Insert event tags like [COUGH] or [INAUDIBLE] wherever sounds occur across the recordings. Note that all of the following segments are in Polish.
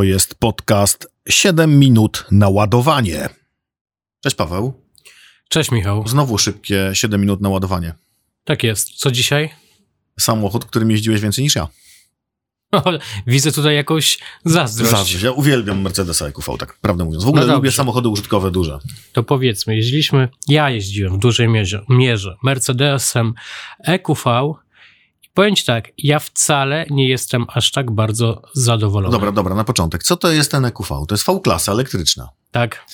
To jest podcast 7 minut na ładowanie. Cześć Paweł. Cześć Michał. Znowu szybkie 7 minut na ładowanie. Tak jest. Co dzisiaj? Samochód, którym jeździłeś więcej niż ja. [LAUGHS] Widzę tutaj jakąś zazdrość. Zazdrość. Ja uwielbiam Mercedesa EQV, tak prawdę mówiąc. W ogóle No lubię samochody użytkowe duże. To powiedzmy, jeździliśmy, ja jeździłem w dużej mierze, mierze Mercedesem EQV i powiem ci tak, ja wcale nie jestem aż tak bardzo zadowolony. Dobra, dobra, na początek. Co to jest ten EQV? To jest V-klasa elektryczna. Tak.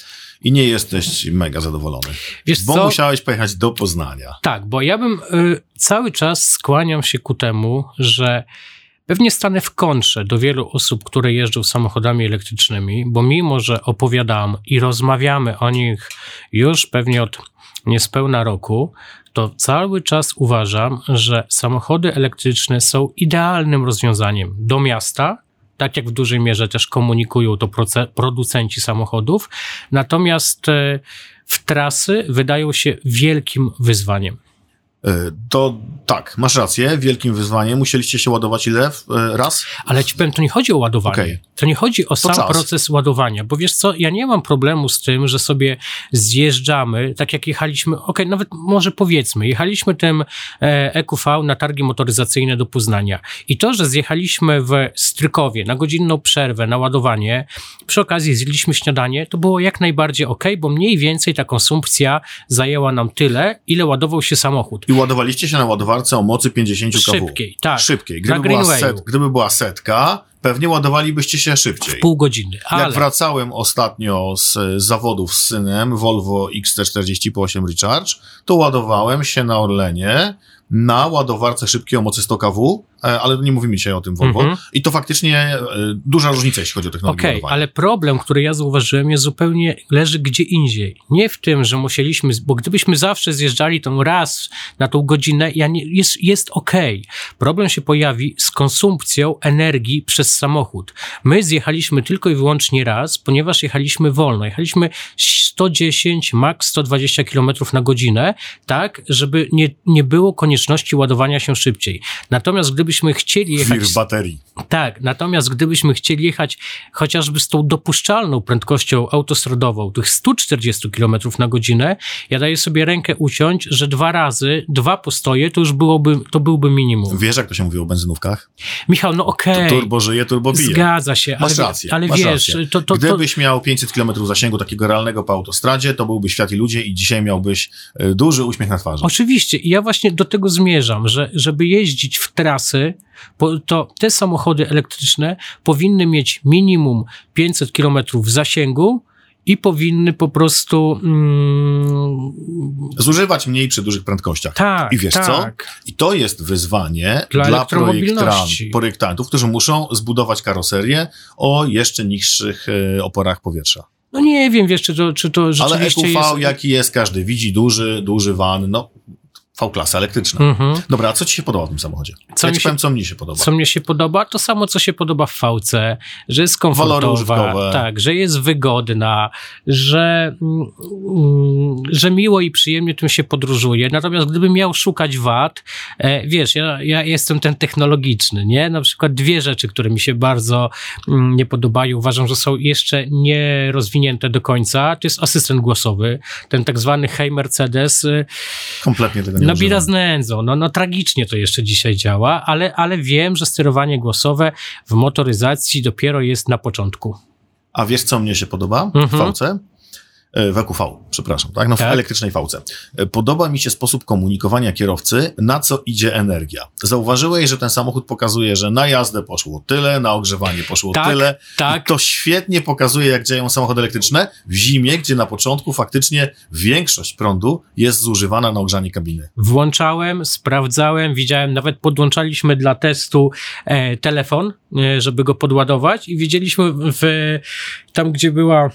I nie jesteś mega zadowolony. Wiesz Bo co? musiałeś pojechać do Poznania. Tak, bo ja bym y, cały czas skłaniam się ku temu, że pewnie stanę w kontrze do wielu osób, które jeżdżą samochodami elektrycznymi, bo mimo, że opowiadam i rozmawiamy o nich już pewnie od niespełna roku, to cały czas uważam, że samochody elektryczne są idealnym rozwiązaniem do miasta, tak jak w dużej mierze też komunikują to producenci samochodów, natomiast e, w trasy wydają się wielkim wyzwaniem. Y, To tak, masz rację, wielkim wyzwaniem. Musieliście się ładować ile y, raz? Ale ci powiem, to nie chodzi o ładowanie. Okej. To nie chodzi o sam czas. proces ładowania, bo wiesz co, ja nie mam problemu z tym, że sobie zjeżdżamy, tak jak jechaliśmy, okej, nawet może powiedzmy, jechaliśmy tym e, EQV na targi motoryzacyjne do Poznania i to, że zjechaliśmy w Strykowie na godzinną przerwę na ładowanie, przy okazji zjedliśmy śniadanie, to było jak najbardziej okej, bo mniej więcej ta konsumpcja zajęła nam tyle, ile ładował się samochód. I ładowaliście się na ładowarce o mocy 50 kW. Szybkiej, tak. Szybkiej. Gdyby była, set, gdyby była setka, pewnie ładowalibyście się szybciej. Pół godziny, ale... Jak wracałem ostatnio z, z zawodów z synem Volvo XT40 po 8 Recharge, to ładowałem się na Orlenie na ładowarce szybkiej o mocy 100 kW, ale nie mówimy dzisiaj o tym Volvo. Mhm. I to faktycznie e, duża różnica, jeśli chodzi o technologię Okej, ładowania. ale problem, który ja zauważyłem, jest zupełnie leży gdzie indziej. Nie w tym, że musieliśmy, bo gdybyśmy zawsze zjeżdżali tą raz na tą godzinę, ja nie, jest, jest okej. Problem się pojawi z konsumpcją energii przez samochód. My zjechaliśmy tylko i wyłącznie raz, ponieważ jechaliśmy wolno. Jechaliśmy 110, max 120 km na godzinę, tak, żeby nie, nie było konieczności ładowania się szybciej. Natomiast gdybyśmy chcieli jechać... Wir w baterii. Tak, natomiast gdybyśmy chcieli jechać chociażby z tą dopuszczalną prędkością autostradową, tych 140 km na godzinę, ja daję sobie rękę uciąć, że dwa razy, dwa postoje, to już byłoby, to byłby minimum. Wiesz, jak to się mówi o benzynówkach? Michał, no okej, Turbo żyje, turbo bije. zgadza się, Masz ale, rację, ale masz wiesz, rację. to, to, Gdybyś miał 500 km zasięgu takiego realnego po autostradzie, to byłby świat i ludzie i dzisiaj miałbyś e, duży uśmiech na twarzy. Oczywiście, i ja właśnie do tego zmierzam, że żeby jeździć w trasy, to te samochody elektryczne powinny mieć minimum 500 km zasięgu i powinny po prostu. Mm, Zużywać mniej przy dużych prędkościach. tak, I wiesz tak. co? I to jest wyzwanie Dla dla, projektantów, którzy muszą zbudować karoserię o jeszcze niższych e, oporach powietrza. No nie wiem, wiesz, czy to, czy to Ale rzeczywiście EQV jest. jaki jest, każdy widzi, duży, duży van, no V-klasa elektryczna. Mhm. Dobra, a co ci się podoba w tym samochodzie? Co ja mi się- powiem, co mnie się podoba. Co mnie się podoba, to samo, co się podoba w VC, że jest komfortowa, tak, że jest wygodna, że, mm, mm, że miło i przyjemnie tym się podróżuje. Natomiast gdybym miał szukać wad, e, wiesz, ja, ja jestem ten technologiczny, nie? Na przykład dwie rzeczy, które mi się bardzo mm, nie podobają, uważam, że są jeszcze nie rozwinięte do końca, to jest asystent głosowy, ten tak zwany Hey Mercedes, y, Kompletnie tego nie Nabira używam. z nędzą. No, no tragicznie to jeszcze dzisiaj działa, ale, ale wiem, że sterowanie głosowe w motoryzacji dopiero jest na początku. A wiesz, co mnie się podoba Mhm. w? E, W EQV, przepraszam, tak? No w Tak. elektrycznej VC. E, Podoba mi się sposób komunikowania kierowcy, na co idzie energia. Zauważyłeś, że ten samochód pokazuje, że na jazdę poszło tyle, na ogrzewanie poszło Tak, tyle. tak. I to świetnie pokazuje, jak działają samochody elektryczne w zimie, gdzie na początku faktycznie większość prądu jest zużywana na ogrzanie kabiny. Włączałem, sprawdzałem, widziałem, nawet podłączaliśmy dla testu e, telefon, e, żeby go podładować i widzieliśmy w, tam, gdzie była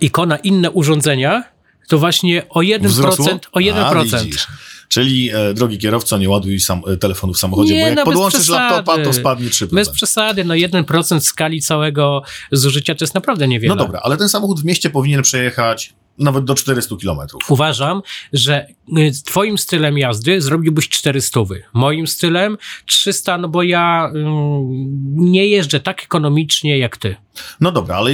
ikona inne urządzenia, to właśnie o 1%, Wzrosło? o 1%. A, widzisz. Czyli, e, drogi kierowco, nie ładuj sam, e, telefonu w samochodzie, Nie, bo jak no podłączysz przesady. laptopa, to spadnie 3%. Bez przesady, no 1% skali całego zużycia to jest naprawdę niewiele. No dobra, ale ten samochód w mieście powinien przejechać nawet do 400 kilometrów. Uważam, że y, twoim stylem jazdy zrobiłbyś 400. Moim stylem 300, no bo ja y, nie jeżdżę tak ekonomicznie jak ty. No dobra, ale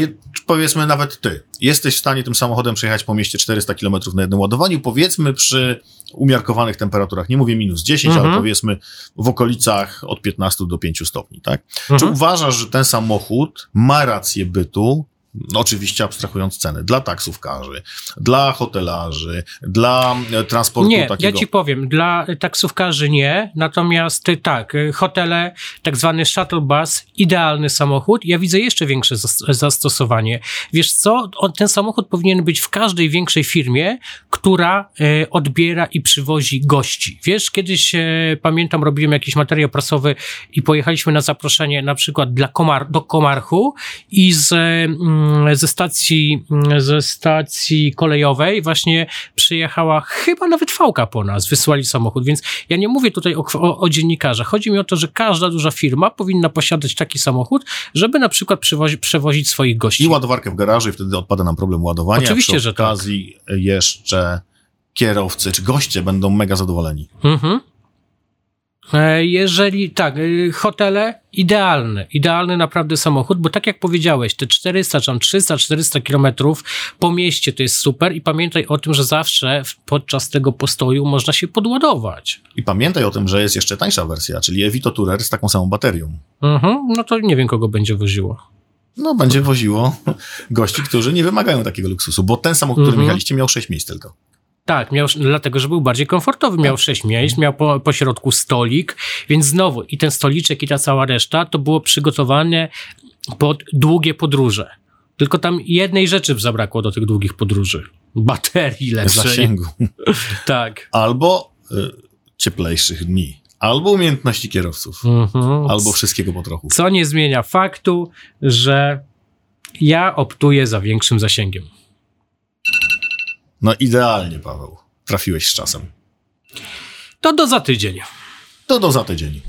powiedzmy nawet ty. Jesteś w stanie tym samochodem przejechać po mieście 400 km na jednym ładowaniu, powiedzmy przy umiarkowanych temperaturach, nie mówię minus 10, Mhm. ale powiedzmy w okolicach od 15 do 5 stopni, tak? Czy Mhm. uważasz, że ten samochód ma rację bytu, no oczywiście abstrahując ceny, dla taksówkarzy, dla hotelarzy, dla e, transportu Nie, takiego... ja ci powiem, dla taksówkarzy nie, natomiast y, tak, y, hotele, tak zwany shuttle bus, idealny samochód. Ja widzę jeszcze większe zas- zastosowanie. Wiesz co, On, ten samochód powinien być w każdej większej firmie, która odbiera i przywozi gości. Wiesz, kiedyś pamiętam, robiłem jakiś materiał prasowy i pojechaliśmy na zaproszenie na przykład dla Komar do Komarchu i z, mm, ze stacji, mm, ze stacji kolejowej właśnie przyjechała chyba nawet fałka po nas, wysłali samochód, więc ja nie mówię tutaj o, o, o dziennikarzach. Chodzi mi o to, że każda duża firma powinna posiadać taki samochód, żeby na przykład przywozi, przewozić swoich gości. I ładowarkę w garażu i wtedy odpada nam problem ładowania. Oczywiście, Przy że tak. okazji jeszcze kierowcy czy goście będą mega zadowoleni. Mhm. E, Jeżeli tak, y, hotele idealny, idealny naprawdę samochód, bo tak jak powiedziałeś, te 400 czy tam 300, 400 kilometrów po mieście to jest super i pamiętaj o tym, że zawsze podczas tego postoju można się podładować. I pamiętaj o tym, że jest jeszcze tańsza wersja, czyli Evito Tourer z taką samą baterią. Mhm, no to nie wiem, kogo będzie woziło. No, będzie woziło gości, którzy nie wymagają takiego luksusu, bo ten samochód, który Mhm. jechaliście, miał 6 miejsc tylko. Tak, miał, dlatego, że był bardziej komfortowy. Miał sześć miejsc, miał po, po środku stolik, więc znowu i ten stoliczek i ta cała reszta to było przygotowane pod długie podróże. Tylko tam jednej rzeczy zabrakło do tych długich podróży. Baterii lepszej. Zasięgu. [LAUGHS] Tak. Albo y, cieplejszych dni, albo umiejętności kierowców, Mhm. albo wszystkiego po trochu. Co nie zmienia faktu, że ja optuję za większym zasięgiem. No idealnie, Paweł. Trafiłeś z czasem. To do za tydzień. To do za tydzień.